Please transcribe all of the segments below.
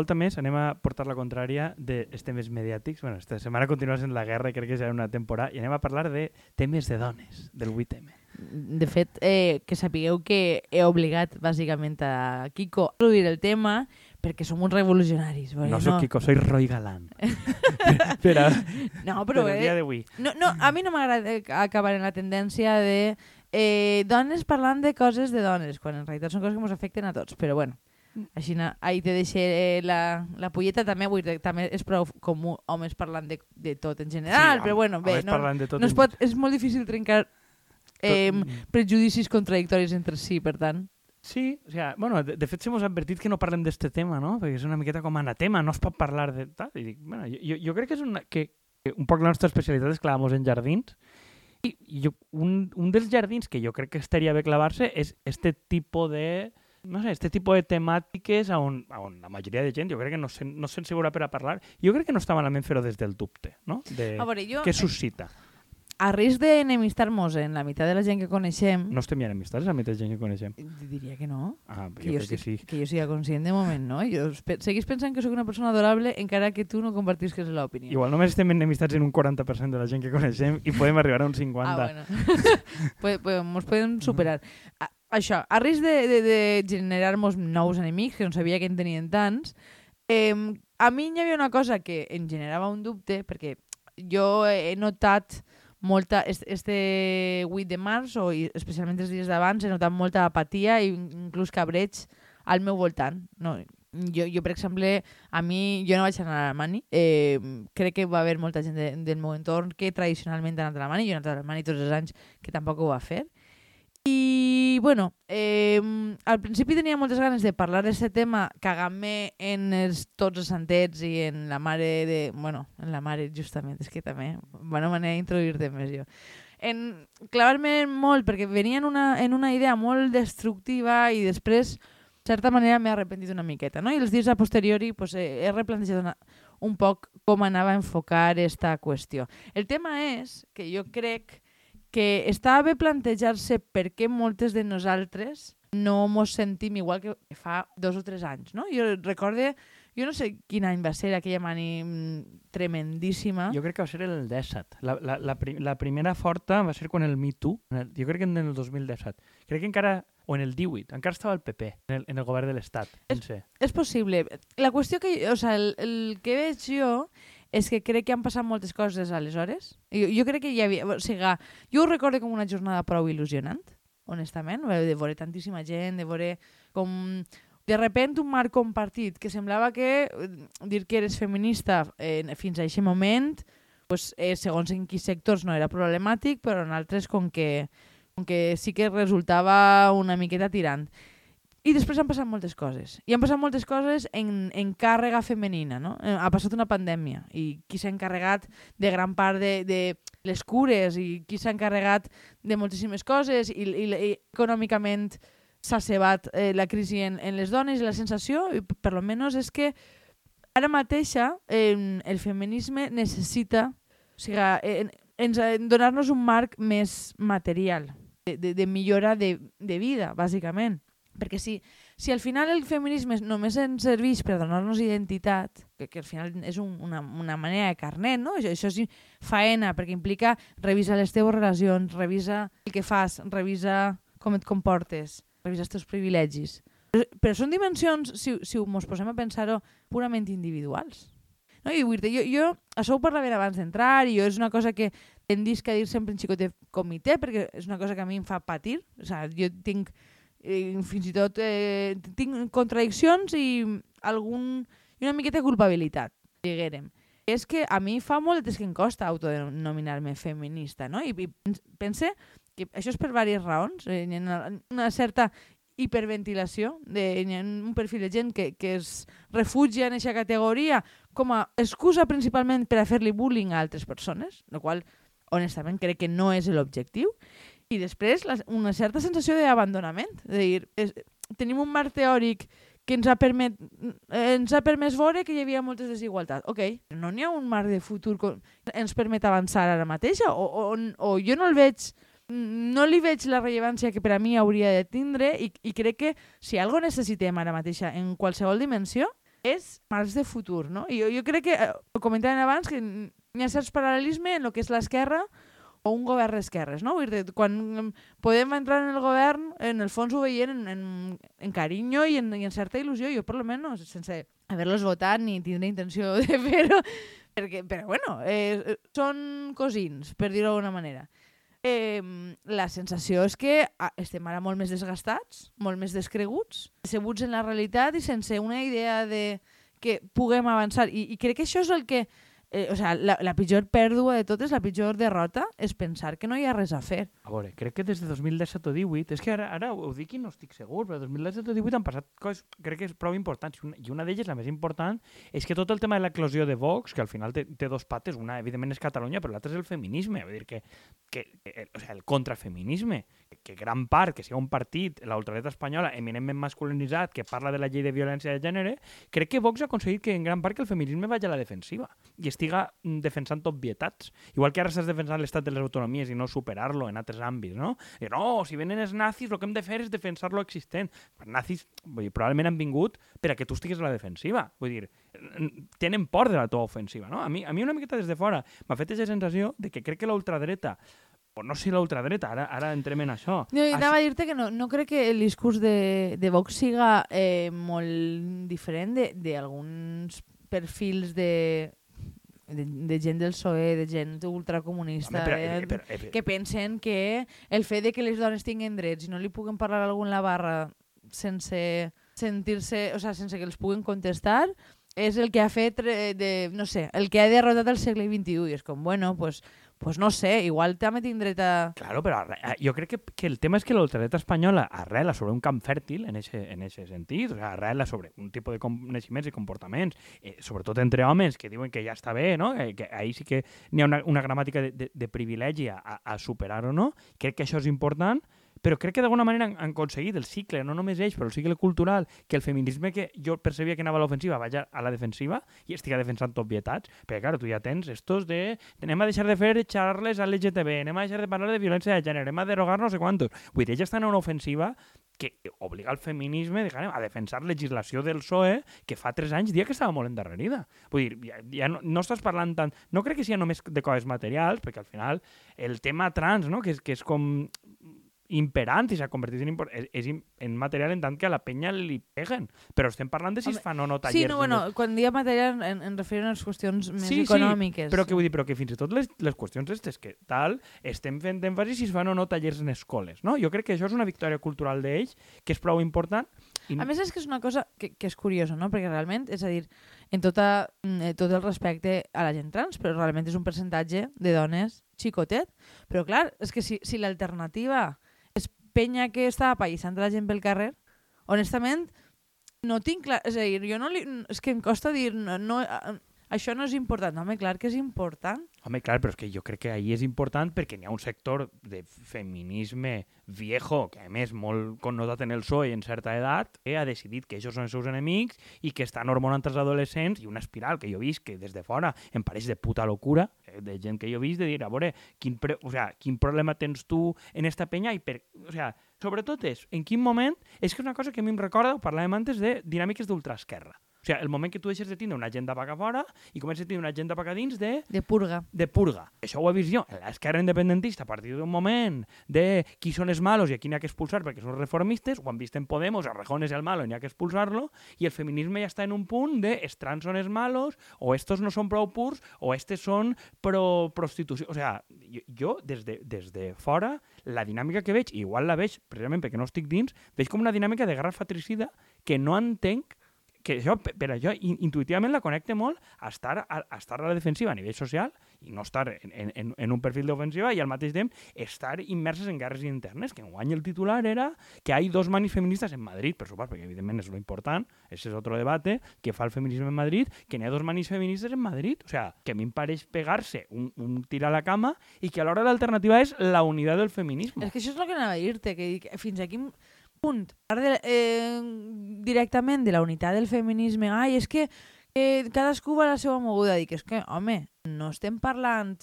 volta més anem a portar la contrària dels temes mediàtics. Bueno, esta setmana continua sent la guerra, crec que serà una temporada, i anem a parlar de temes de dones, del 8M. De fet, eh, que sapigueu que he obligat bàsicament a Kiko a introduir el tema perquè som uns revolucionaris. perquè No soc Kiko, soy Roy Galán. per, a, No, per però el dia eh, d'avui. no, no, a mi no m'agrada acabar en la tendència de eh, dones parlant de coses de dones, quan en realitat són coses que ens afecten a tots, però bueno. Així, ahí te deixé la, la polleta, també, vull dir, també és prou comú homes parlant de, de tot en general, home, però bueno, bé, no, no es pot, és molt difícil trencar eh, tot- prejudicis contradictoris entre si, per tant. Sí, o sea, bueno, de, de fet s'hemos advertit que no parlem d'este tema, no? Perquè és una miqueta com anatema, no es pot parlar de tal. I dic, bueno, jo, jo crec que és una, que, que un poc la nostra especialitat és clavamos en jardins i jo, un, un dels jardins que jo crec que estaria bé clavar-se és este tipus de no sé, este tipus de temàtiques on, on la majoria de gent jo crec que no, sen, no se sent segura per a parlar. Jo crec que no està malament fer-ho des del dubte, no? De, A veure, jo, què suscita. a risc d'enemistar-nos en la meitat de la gent que coneixem, No estem ja enemistats amb aquesta gent que coneixem. diria que no. Ah, que jo jo, crec que sí. que jo siga conscient de moment, no? Jo seguís pensant que sóc una persona adorable encara que tu no compartisques l'opinió. Igual només estem enemistats en un 40% de la gent que coneixem i podem arribar a un 50%. Ah, bueno. pues, pues, mos podem superar. A, això, a risc de, de, de generar-nos nous enemics, que no sabia que en tenien tants, eh, a mi hi havia una cosa que em generava un dubte, perquè jo he notat molta, este, este 8 de març, o especialment els dies d'abans, he notat molta apatia i inclús cabreig al meu voltant. No, jo, jo, per exemple, a mi, jo no vaig anar a la Mani. Eh, crec que va haver molta gent de, del meu entorn que tradicionalment ha anat a la Mani. Jo he anat a la Mani tots els anys que tampoc ho va fer. I, bueno, eh, al principi tenia moltes ganes de parlar d'aquest tema cagant-me en els, tots els santets i en la mare de... Bueno, en la mare, justament, és que també, bona manera d'introduir-te més jo. En clavar-me molt, perquè venia en una, en una idea molt destructiva i després, de certa manera, m'he arrepentit una miqueta, no? I els dies a posteriori pues, he, he replantejat una, un poc com anava a enfocar esta qüestió. El tema és que jo crec que estava bé plantejar-se per què moltes de nosaltres no mos sentim igual que fa dos o tres anys, no? Jo recorde, jo no sé quin any va ser aquella mani tremendíssima. Jo crec que va ser el 17. La, la, la, pri la primera forta va ser quan el Me Too, el, jo crec que en el 2017. Crec que encara, o en el 18, encara estava el PP, en el, en el govern de l'Estat. És- No sé. És possible. La qüestió que, o sea, el, el que veig jo és que crec que han passat moltes coses aleshores. Jo, jo crec que hi havia... O sigui, jo ho recordo com una jornada prou il·lusionant, honestament, de veure tantíssima gent, de veure com de repent un marc compartit que semblava que eh, dir que eres feminista eh, fins a aquest moment pues, eh, segons en quins sectors no era problemàtic, però en altres com que, com que sí que resultava una miqueta tirant. I després han passat moltes coses. I han passat moltes coses en, en càrrega femenina, no? Eh, Ha passat una pandèmia i qui s'ha encarregat de gran part de, de les cures i qui s'ha encarregat de moltíssimes coses i, i, i econòmicament s'ha cebat eh, la crisi en, en les dones i la sensació, i per lo menos, és que ara mateixa eh, el feminisme necessita o sigui, ens, eh, donar-nos un marc més material, de, de, de millora de, de vida, bàsicament. Perquè si, si al final el feminisme només ens serveix per donar-nos identitat, que, que al final és un, una, una manera de carnet, no? Això, això és faena, perquè implica revisar les teves relacions, revisa el que fas, revisa com et comportes, revisa els teus privilegis. Però, però són dimensions, si, si mos posem a pensar-ho, purament individuals. No? I vull dir, jo, jo, això ho parlava abans d'entrar i jo és una cosa que tendisc a dir sempre en xicot de comitè perquè és una cosa que a mi em fa patir. O sigui, jo tinc eh, fins i tot eh, tinc contradiccions i algun, i una miqueta de culpabilitat, diguérem. És que a mi fa molt que em costa autodenominar-me feminista, no? I, i pens- pense que això és per diverses raons. Eh, hi ha una, certa hiperventilació, de, hi ha un perfil de gent que, que es refugia en aquesta categoria com a excusa principalment per a fer-li bullying a altres persones, el qual honestament crec que no és l'objectiu. I després la, una certa sensació d'abandonament, de dir, és, tenim un marc teòric que ens ha, permet, ens ha permès veure que hi havia moltes desigualtats. Ok, no n'hi ha un marc de futur que ens permet avançar ara mateixa? O, o, o jo no el veig no li veig la rellevància que per a mi hauria de tindre i, i crec que si algo necessitem ara mateixa en qualsevol dimensió és marcs de futur, no? I jo, jo crec que, eh, ho comentàvem abans, que hi ha certs paral·lelisme en el que és l'esquerra o un govern d'esquerres, no? Vull dir, quan mm, podem entrar en el govern, en el fons ho veiem en, en, en carinyo i en, i en certa il·lusió, jo per almenys, sense haver-los votat ni tindre intenció de fer-ho, perquè, però bueno, eh, són cosins, per dir-ho d'alguna manera. Eh, la sensació és que ah, estem ara molt més desgastats, molt més descreguts, decebuts en la realitat i sense una idea de que puguem avançar. I, i crec que això és el que eh, o sea, la, la pitjor pèrdua de totes, la pitjor derrota, és pensar que no hi ha res a fer. A veure, crec que des de 2017 o 18, és que ara, ara ho dic i no estic segur, però 2017 o 18 han passat coses, crec que és prou importants, i una, d'elles, la més important, és que tot el tema de l'eclosió de Vox, que al final té, té dos pates, una evidentment és Catalunya, però l'altra és el feminisme, vull dir que, que, que o sea, el contrafeminisme, que, gran part, que sigui un partit, la ultradreta espanyola, eminentment masculinitzat, que parla de la llei de violència de gènere, crec que Vox ha aconseguit que en gran part que el feminisme vagi a la defensiva i estiga mm, defensant obvietats. Igual que ara estàs defensant l'estat de les autonomies i no superar-lo en altres àmbits, no? I no, si venen els nazis, el que hem de fer és defensar lo existent. Els nazis vull dir, probablement han vingut per a que tu estiguis a la defensiva. Vull dir, tenen por de la teva ofensiva, no? A mi, a mi una miqueta des de fora m'ha fet aquesta sensació de que crec que la ultradreta o no sé la ultradreta, ara, ara entrem en això. No, i anava a dir-te que no, no crec que el discurs de, de Vox siga eh, molt diferent de- d'alguns perfils de, de, de gent del PSOE, de gent ultracomunista, Home, però, eh, eh, però, eh, però, que pensen que el fet de que les dones tinguin drets i no li puguen parlar a algú en la barra sense sentir-se, o sea, sense que els puguen contestar, és el que ha fet, eh, de, no sé, el que ha derrotat el segle XXI. I és com, bueno, pues, pues no sé, igual també tinc dret a... Claro, però arre- eh, jo crec que, que el tema és que la ultradreta espanyola arrela sobre un camp fèrtil en ese, en ese sentit, o sea, arrela sobre un tipus de coneixements i comportaments, eh, sobretot entre homes que diuen que ja està bé, no? que, que ahí sí que n'hi ha una, una gramàtica de, de, de privilegi a, a superar o no, crec que això és important, però crec que d'alguna manera han, han aconseguit el cicle, no només ells, però el cicle cultural, que el feminisme que jo percebia que anava a l'ofensiva vaya a la defensiva i estiga defensant obvietats, perquè, clar, tu ja tens estos de anem a deixar de fer xarles a l'LGTB, anem a deixar de parlar de violència de gènere, anem a derogar no sé quantos. Vull dir, ells estan en una ofensiva que obliga el feminisme diguem, a defensar legislació del PSOE que fa tres anys dia que estava molt endarrerida. Vull dir, ja, ja no, no estàs parlant tant... No crec que sigui només de coses materials, perquè al final el tema trans, no? que, és, que és com imperant i s'ha convertit en, és, és en material en tant que a la penya li peguen. Però estem parlant de si es fan o no tallers. Sí, no, de- bueno, quan dia material en, en referent a les qüestions més Sí, sí, econòmiques. Però que vull dir, però que fins i tot les, les qüestions aquestes que tal, estem fent èmfasi si es fan o no tallers en escoles, no? Jo crec que això és una victòria cultural d'ells, que és prou important. I... A més, és que és una cosa que, que és curiosa, no? Perquè realment, és a dir, en tota, mm, eh, tot el respecte a la gent trans, però realment és un percentatge de dones xicotet. Però clar, és que si, si l'alternativa penya que està apallissant la gent pel carrer, honestament, no tinc clar... És a dir, jo no li... És que em costa dir... No, no, eh, això no és important. Home, clar que és important. Home, clar, però és que jo crec que ahí és important perquè n'hi ha un sector de feminisme viejo, que a més molt connotat en el PSOE en certa edat, que ha decidit que ells són els seus enemics i que estan hormonant els adolescents i una espiral que jo he vist que des de fora em pareix de puta locura, eh, de gent que jo he vist, de dir, a veure, quin, pre o sea, quin problema tens tu en esta penya i per... O sea, sobretot és, en quin moment... És que és una cosa que a mi em recorda, ho parlàvem antes, de dinàmiques d'ultraesquerra. O sigui, el moment que tu deixes de tindre una agenda paga fora i comences a tindre una agenda paga dins de De purga. de purga. Això ho he vist jo. L'esquerra independentista, a partir d'un moment de qui són els malos i a qui n'hi ha que expulsar perquè són reformistes, ho han vist en Podemos, a Rejón és el malo i n'hi ha que expulsar-lo, i el feminisme ja està en un punt de els trans són els malos, o estos no són prou purs, o estes són pro prostitució. O sea, jo, des, de, des de fora, la dinàmica que veig, igual la veig precisament perquè no estic dins, veig com una dinàmica de guerra fratricida que no entenc que això, per això in- intuïtivament la connecte molt a estar a, a estar a la defensiva a nivell social i no estar en, en- en, en un perfil d'ofensiva i al mateix temps estar immerses en guerres internes, que enguany el titular era que hay dos manis feministas en Madrid, per supost, perquè evidentment és lo important, ese és otro debate, que fa el feminisme en Madrid, que n'hi ha dos manis feministes en Madrid. O sea, que a mi em pareix pegar-se un, un tir a la cama i que alhora l'alternativa és la unitat del feminisme. És que això és el que anava a dir-te, que fins a quin punt, de, eh, directament de la unitat del feminisme, ai, és que eh, cadascú va a la seva moguda, dic, és que, home, no estem parlant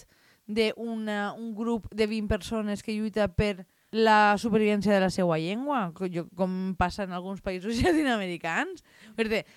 d'un grup de 20 persones que lluita per la supervivència de la seva llengua, com passa en alguns països llatinoamericans.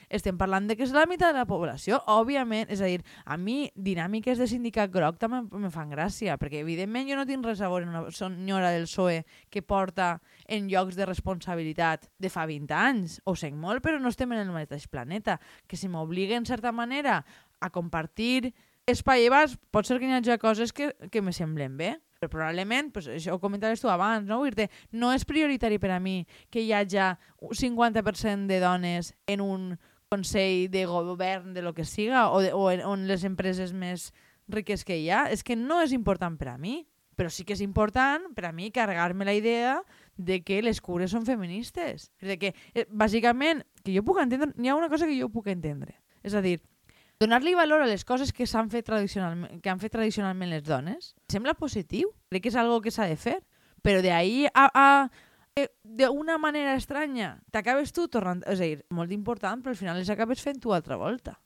Estem parlant de que és la meitat de la població, òbviament. És a dir, a mi dinàmiques de sindicat groc també me fan gràcia, perquè evidentment jo no tinc res a veure una senyora del PSOE que porta en llocs de responsabilitat de fa 20 anys. Ho sent molt, però no estem en el mateix planeta. Que si m'obliga en certa manera a compartir espai i vas, pot ser que hi hagi coses que, que me semblen bé, però probablement, pues, això ho comentaves tu abans, no? Dir no és prioritari per a mi que hi hagi un 50% de dones en un consell de govern de lo que siga o, de, o en, on les empreses més riques que hi ha. És que no és important per a mi, però sí que és important per a mi carregar-me la idea de que les cures són feministes. De que, eh, bàsicament, que jo puc entendre, n'hi ha una cosa que jo puc entendre. És a dir, donar-li valor a les coses que s'han fet tradicionalment, que han fet tradicionalment les dones, sembla positiu. Crec que és algo que s'ha de fer. Però ahí a, a eh, d'una manera estranya, t'acabes tu tornant... És a dir, molt important, però al final les acabes fent tu altra volta.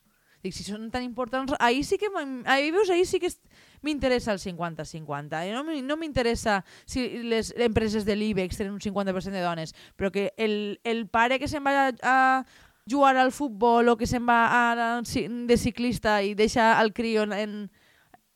Dic, si són tan importants, ahir sí que ahir veus, ahir sí que m'interessa el 50-50. Eh? No, no m'interessa si les empreses de l'IBEX tenen un 50% de dones, però que el, el pare que se'n va a, a jugar al futbol o que se'n va a, de ciclista i deixa el crió en,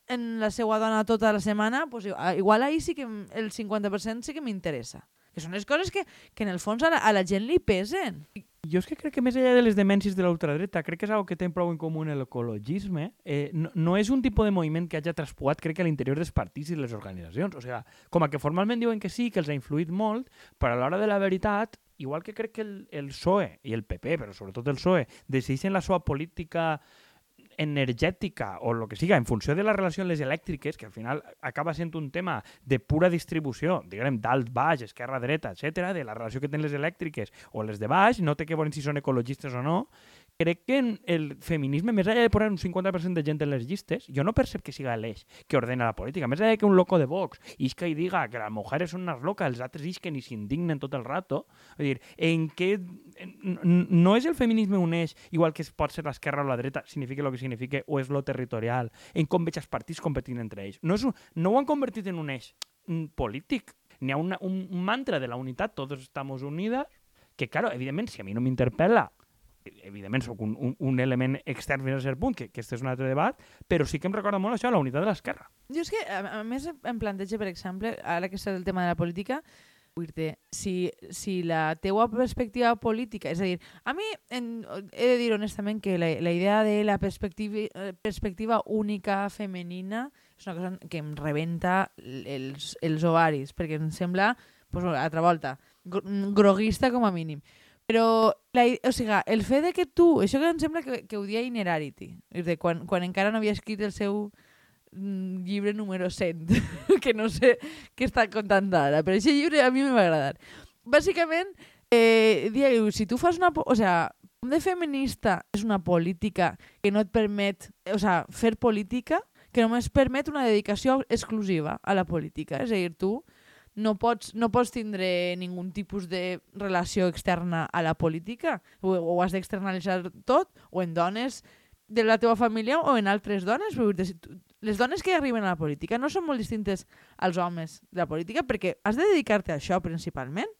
en la seva dona tota la setmana, pues, igual ahir sí que el 50% sí que m'interessa. Que són les coses que, que en el fons a la, a la gent li pesen. Jo és que crec que més enllà de les demències de l'ultradreta, crec que és algo que té prou en comú en l'ecologisme. Eh, no, no és un tipus de moviment que hagi traspuat, crec que a l'interior dels partits i de les organitzacions. O sigui, com a que formalment diuen que sí, que els ha influït molt, però a l'hora de la veritat, igual que crec que el, el PSOE i el PP, però sobretot el PSOE, decideixen la seva política energètica o el que siga en funció de la relació amb les elèctriques, que al final acaba sent un tema de pura distribució, diguem, dalt, baix, esquerra, dreta, etc, de la relació que tenen les elèctriques o les de baix, no té que veure si són ecologistes o no, crec que el feminisme, més enllà de posar un 50% de gent en les llistes, jo no percep que siga l'eix que ordena la política. Més enllà que un loco de Vox isca i diga que las mujeres son unas locas, els altres isquen i s'indignen tot el rato, és dir, en què... No és el feminisme un eix, igual que es pot ser l'esquerra o la dreta, significa el que significa, o és lo territorial, en com veig els partits competint entre ells. No, és un, no ho han convertit en un eix mm, polític. N'hi ha una, un, mantra de la unitat, todos estamos unidas, que, claro, evidentment, si a mi no m'interpel·la evidentment sóc un, un, un element extern fins a cert punt, que, que este és un altre debat, però sí que em recorda molt això, la unitat de l'esquerra. Jo és que, a, a més, em planteja, per exemple, ara que està el tema de la política, vull dir si, si la teua perspectiva política... És a dir, a mi en, he de dir honestament que la, la idea de la perspectiva, perspectiva única femenina és una cosa que em rebenta els, els ovaris, perquè em sembla, pues, altra volta, gr- groguista com a mínim. Però, la, o sigui, el fet de que tu... Això que em sembla que, que ho dia Inerarity, és de quan, quan encara no havia escrit el seu mm, llibre número 100, que no sé què està contant ara, però aquest llibre a mi me va agradar. Bàsicament, eh, diu, si tu fas una... O sea, de feminista és una política que no et permet... O sea, fer política que només permet una dedicació exclusiva a la política. És a dir, tu no pots, no pots tindre ningú tipus de relació externa a la política, o, o has d'externalitzar tot, o en dones de la teva família o en altres dones. Les dones que arriben a la política no són molt distintes als homes de la política perquè has de dedicar-te a això principalment.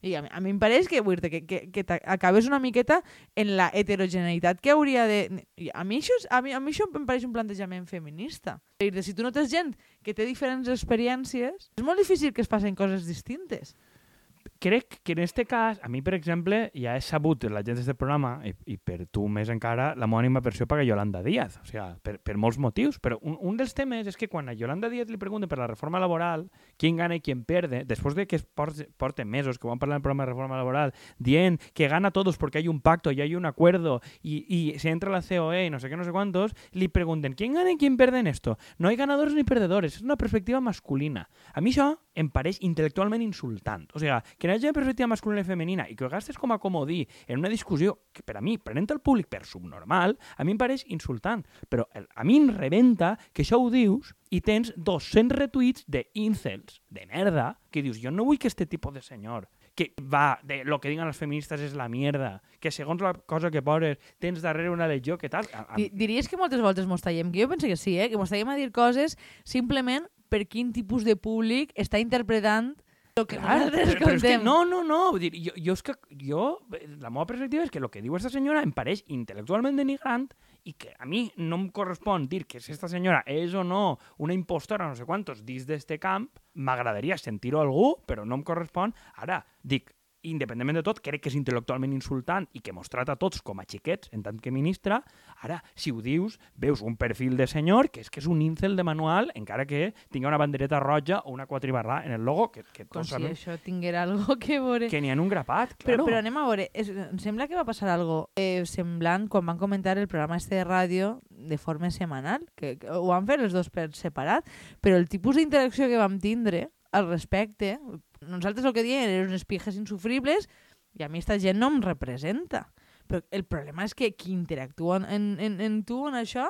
I a mi, a mi em pareix que, dir, que, que, que acabes una miqueta en la heterogeneïtat que hauria de... A mi, això, a mi, a mi això em pareix un plantejament feminista. Dir, si tu no tens gent que té diferents experiències, és molt difícil que es passen coses distintes. Crec que en este cas, a mi, per exemple, ja he sabut la gent d'aquest programa, i, i per tu més encara, la meva ànima versió paga Yolanda Díaz, o sigui, per, per molts motius, però un, un dels temes és que quan a Yolanda Díaz li pregunten per la reforma laboral, qui gana i qui perde, després de que es porte, porten mesos, que van parlar del programa de reforma laboral, dient que gana todos porque hay un pacto y hay un acuerdo y, se entra la COE y no sé qué, no sé cuántos, li pregunten, ¿quién gana y quién pierde en esto? No hay ganadores ni perdedores, és una perspectiva masculina. A mi això em pareix intel·lectualment insultant. O sigui, que no hi hagi perspectiva masculina i femenina i que ho gastes com a comodí en una discussió que per a mi, prenent el públic per subnormal, a mi em pareix insultant. Però el, a mi em rebenta que això ho dius i tens 200 retuits de incels, de merda, que dius, jo no vull que este tipus de senyor que va de lo que digan les feministes és la mierda, que segons la cosa que poses tens darrere una legió, que tal? A, a, Di- Diries que moltes voltes mos tallem, que jo penso que sí, eh? que mos tallem a dir coses simplement per quin tipus de públic està interpretant El que Clar, nosaltres però, però és que contem. no, no, no. Vull dir, jo, jo, és que, jo, la meva perspectiva és que el que diu aquesta senyora em pareix intel·lectualment denigrant i que a mi no em correspon dir que si esta senyora és o no una impostora no sé quantos dins d'este camp, m'agradaria sentir-ho a algú, però no em correspon. Ara, dic, independentment de tot, crec que és intel·lectualment insultant i que mos trata a tots com a xiquets en tant que ministra. Ara, si ho dius, veus un perfil de senyor que és que és un incel de manual, encara que tingui una bandereta roja o una quatribarra en el logo, que, que Com si sabem això tinguera algo que veure... que n'hi ha un grapat, Però, claro. però anem a veure, és, em sembla que va passar algo eh, semblant quan van comentar el programa este de ràdio de forma setmanal, que, que ho van fer els dos per separat, però el tipus d'interacció que vam tindre al respecte, nosaltres el que diem eren unes pijes insufribles i a mi esta gent no em representa. Però el problema és que qui interactua en, en, en tu en això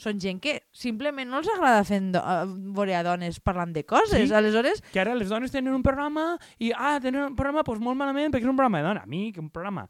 són gent que simplement no els agrada fent do, uh, veure a dones parlant de coses. Sí. Aleshores, Que ara les dones tenen un programa i, ah, tenen un programa pues, molt malament perquè és un programa de dona. A mi, que un programa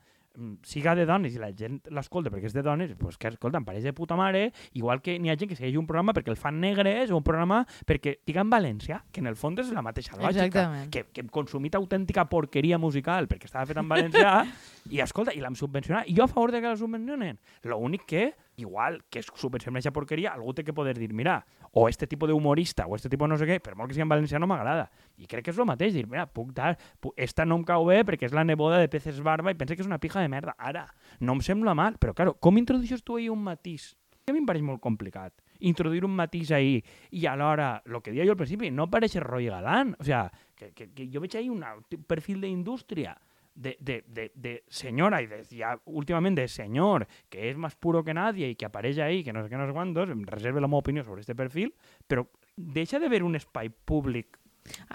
siga de dones i la gent l'escolta perquè és de dones, pues que escolta, em pareix de puta mare, igual que n'hi ha gent que segueix un programa perquè el fan negres o un programa perquè diga en valencià, que en el fons és la mateixa lògica. Exactament. Que, que hem consumit autèntica porqueria musical perquè estava fet en valencià i escolta, i l'hem subvencionat. I jo a favor de que la subvencionen. L'únic que, igual que es subvenciona aquesta porqueria, algú té que poder dir, mira, o este tipus d'humorista o este tipus no sé què, per molt que sigui en valencià no m'agrada. I crec que és el mateix, dir, mira, puc dar, puc, esta no em cau bé perquè és la neboda de Peces Barba i pensa que és una pija de merda. Ara, no em sembla mal, però claro, com introduixes tu ahir un matís? Que a mi em pareix molt complicat. Introduir un matís ahir i alhora, el que deia jo al principi, no pareixes Roy Galán. O sea, que, que, que jo veig ahí un perfil d'indústria de, de, de, de senyora y de, ya últimamente de señor que es más puro que nadie y que apareix ahí, que no sé què, no sé quantos, em reserve la meva opinió sobre este perfil, però deixa de ver un espai públic.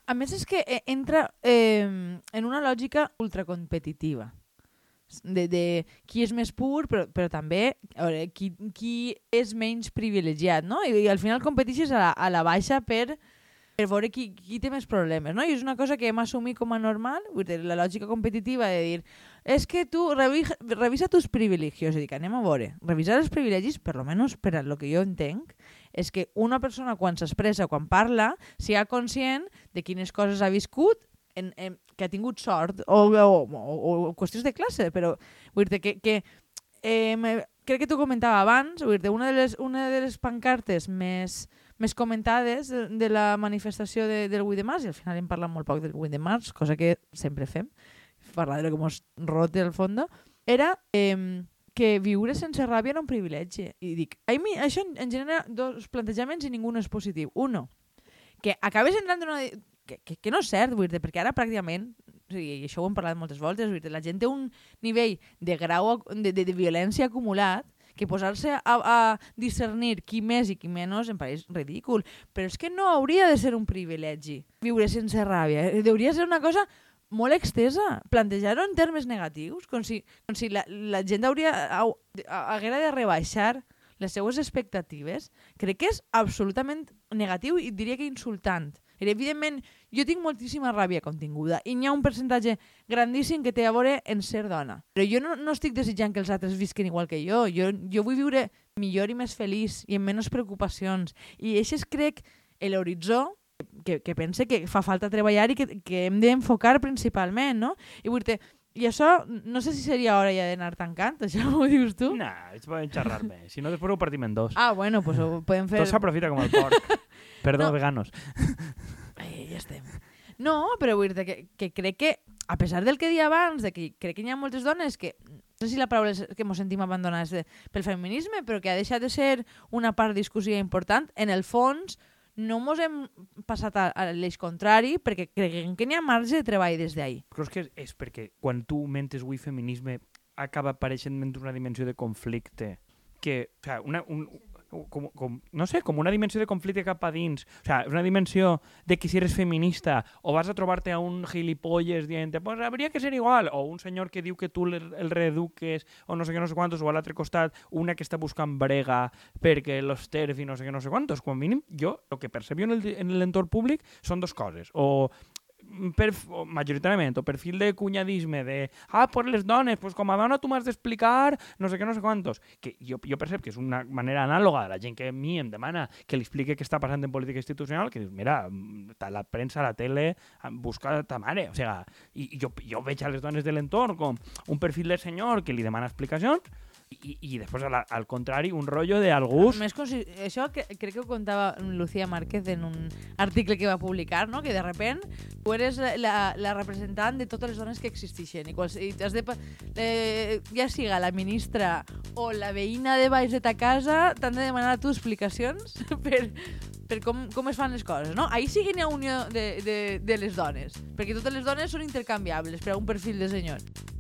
A més és que eh, entra eh, en una lògica ultracompetitiva de, de qui és més pur, però, però també veure, qui, qui és menys privilegiat, no? I, i al final competixes a la, a la baixa per, per veure qui, qui té més problemes, no? I és una cosa que hem assumit com a normal, la lògica competitiva de dir és que tu revisa, revisa tus privilegios, és a dir, que anem a veure, revisar els privilegis, per lo per lo que jo entenc, és que una persona quan s'expressa, quan parla, siga conscient de quines coses ha viscut, en, en, que ha tingut sort o, o, o, o qüestions de classe, però vull dir que, que eh, crec que t'ho comentava abans, vull dir una de les, una de les pancartes més, més comentades de, de la manifestació de, del 8 de març, i al final hem parlat molt poc del 8 de març, cosa que sempre fem, parlar de lo que mos rote el fondo, era eh, que viure sense ràbia era un privilegi. I dic, a mi això en, en genera dos plantejaments i ningú no és positiu. Uno, que acabes entrant en una... Que, que, que no és cert, vull dir, perquè ara pràcticament, i això ho hem parlat moltes voltes, vull dir, la gent té un nivell de grau de, de, de violència acumulat que posar-se a, a discernir qui més i qui menys em pareix ridícul. Però és que no hauria de ser un privilegi viure sense ràbia. Eh, Hauria ser una cosa molt extesa, plantejar-ho en termes negatius, com si, com si la, la gent hauria, hau, haguera de rebaixar les seues expectatives, crec que és absolutament negatiu i diria que insultant. Evidentment, jo tinc moltíssima ràbia continguda i n'hi ha un percentatge grandíssim que té a veure en ser dona. Però jo no, no estic desitjant que els altres visquen igual que jo. Jo, jo vull viure millor i més feliç i amb menys preocupacions. I això és, crec, l'horitzó que, que pense que fa falta treballar i que, que hem d'enfocar principalment, no? I vull dir i això, no sé si seria hora ja d'anar tancant, això ho dius tu? Nah, ells poden xerrar bé. Si no, després ho partim en dos. Ah, bueno, pues ho podem fer... Tot s'aprofita com el porc. Perdó, No. veganos. Ja estem. No, però vull dir que, que crec que, a pesar del que dia abans, de que crec que hi ha moltes dones que, no sé si la paraula és que ens sentim abandonades de, pel feminisme, però que ha deixat de ser una part discussió important, en el fons no mos hem passat a, a l'eix contrari perquè creiem que n'hi ha marge de treball des d'ahir. Creus que és, és perquè quan tu mentes avui feminisme acaba apareixent una dimensió de conflicte que, o sea, una, un, com, com, no sé, com una dimensió de conflicte cap a dins. O sea, una dimensió de que si eres feminista o vas a trobar-te a un gilipolles dient pues habría que ser igual, o un senyor que diu que tu el, reeduques o no sé què, no sé quantos, o a l'altre costat una que està buscant brega perquè los TERF i no sé què, no sé quantos. A mínim, jo el que percebio en l'entorn públic són dos coses. O majoritàriament, o perfil de cunyadisme, de, ah, pues les dones, pues com a dona tu m'has d'explicar no sé què, no sé quantos, que jo, jo percep que és una manera anàloga de la gent que a mi em demana que li explique què està passant en política institucional, que dius, mira, ta- la premsa, la tele, busca ta mare, o sigui, i jo, jo veig a les dones de l'entorn com un perfil de senyor que li demana explicacions i, i després, al, al contrari, un rotllo d'algú Més com si, això que, crec que ho contava Lucía Márquez en un article que va publicar, no? que de repent tu eres la, la, la representant de totes les dones que existeixen i, quals, i has de, eh, ja siga la ministra o la veïna de baix de ta casa t'han de demanar tu explicacions per, per com, com es fan les coses, no? Ahir sí que n'hi ha unió de, de, de les dones, perquè totes les dones són intercanviables per a un perfil de senyor.